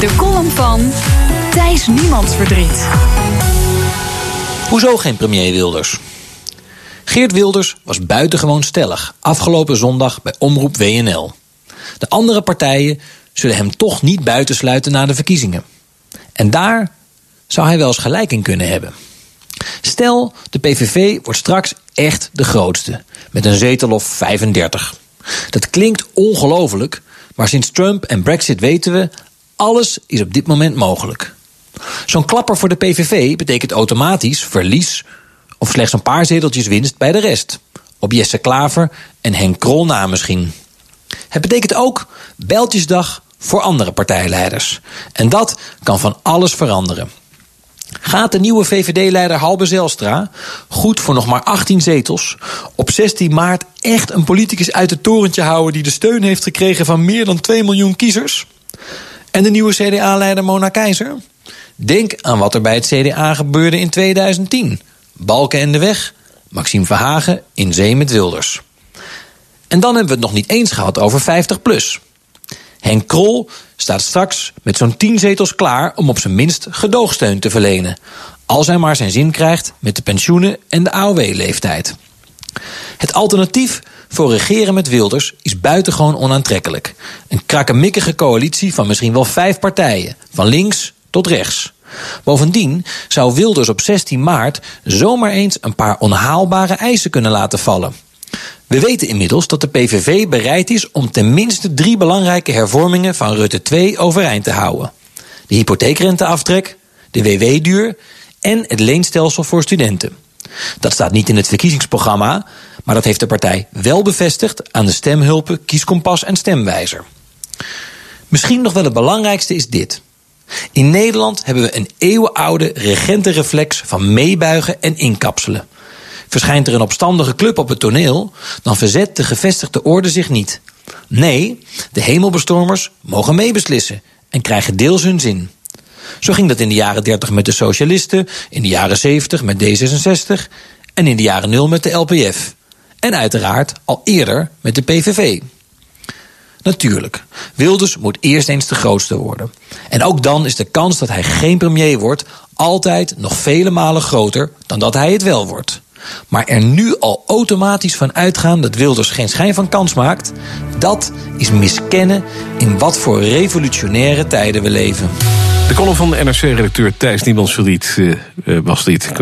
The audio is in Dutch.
De column van Thijs Niemandsverdriet. Hoezo geen premier Wilders? Geert Wilders was buitengewoon stellig afgelopen zondag bij Omroep WNL. De andere partijen zullen hem toch niet buitensluiten na de verkiezingen. En daar zou hij wel eens gelijk in kunnen hebben. Stel, de PVV wordt straks echt de grootste, met een zetel of 35. Dat klinkt ongelooflijk, maar sinds Trump en Brexit weten we, alles is op dit moment mogelijk. Zo'n klapper voor de PVV betekent automatisch verlies of slechts een paar zeteltjes winst bij de rest. Op Jesse Klaver en Henk Krol na misschien. Het betekent ook beltjesdag voor andere partijleiders. En dat kan van alles veranderen. Gaat de nieuwe VVD-leider Halbe Zelstra, goed voor nog maar 18 zetels, op 16 maart echt een politicus uit het torentje houden die de steun heeft gekregen van meer dan 2 miljoen kiezers? En de nieuwe CDA-leider Mona Keizer? Denk aan wat er bij het CDA gebeurde in 2010. Balken en de weg, Maxime Verhagen in zee met Wilders. En dan hebben we het nog niet eens gehad over 50 plus. Henk Krol staat straks met zo'n 10 zetels klaar om op zijn minst gedoogsteun te verlenen. Als hij maar zijn zin krijgt met de pensioenen en de AOW-leeftijd. Het alternatief voor regeren met Wilders is buitengewoon onaantrekkelijk. Een krakkemikkige coalitie van misschien wel vijf partijen, van links tot rechts. Bovendien zou Wilders op 16 maart zomaar eens een paar onhaalbare eisen kunnen laten vallen. We weten inmiddels dat de PVV bereid is om tenminste drie belangrijke hervormingen van Rutte 2 overeind te houden: de hypotheekrenteaftrek, de WW-duur en het leenstelsel voor studenten. Dat staat niet in het verkiezingsprogramma, maar dat heeft de partij wel bevestigd aan de stemhulpen Kieskompas en Stemwijzer. Misschien nog wel het belangrijkste is dit. In Nederland hebben we een eeuwenoude regentenreflex van meebuigen en inkapselen. Verschijnt er een opstandige club op het toneel, dan verzet de gevestigde orde zich niet. Nee, de hemelbestormers mogen meebeslissen en krijgen deels hun zin. Zo ging dat in de jaren 30 met de socialisten, in de jaren 70 met D66 en in de jaren 0 met de LPF. En uiteraard al eerder met de PVV. Natuurlijk, Wilders moet eerst eens de grootste worden. En ook dan is de kans dat hij geen premier wordt altijd nog vele malen groter dan dat hij het wel wordt. Maar er nu al automatisch van uitgaan dat Wilders geen schijn van kans maakt, dat is miskennen in wat voor revolutionaire tijden we leven. De column van NRC-redacteur Thijs Niemandsverdriet uh, was dit.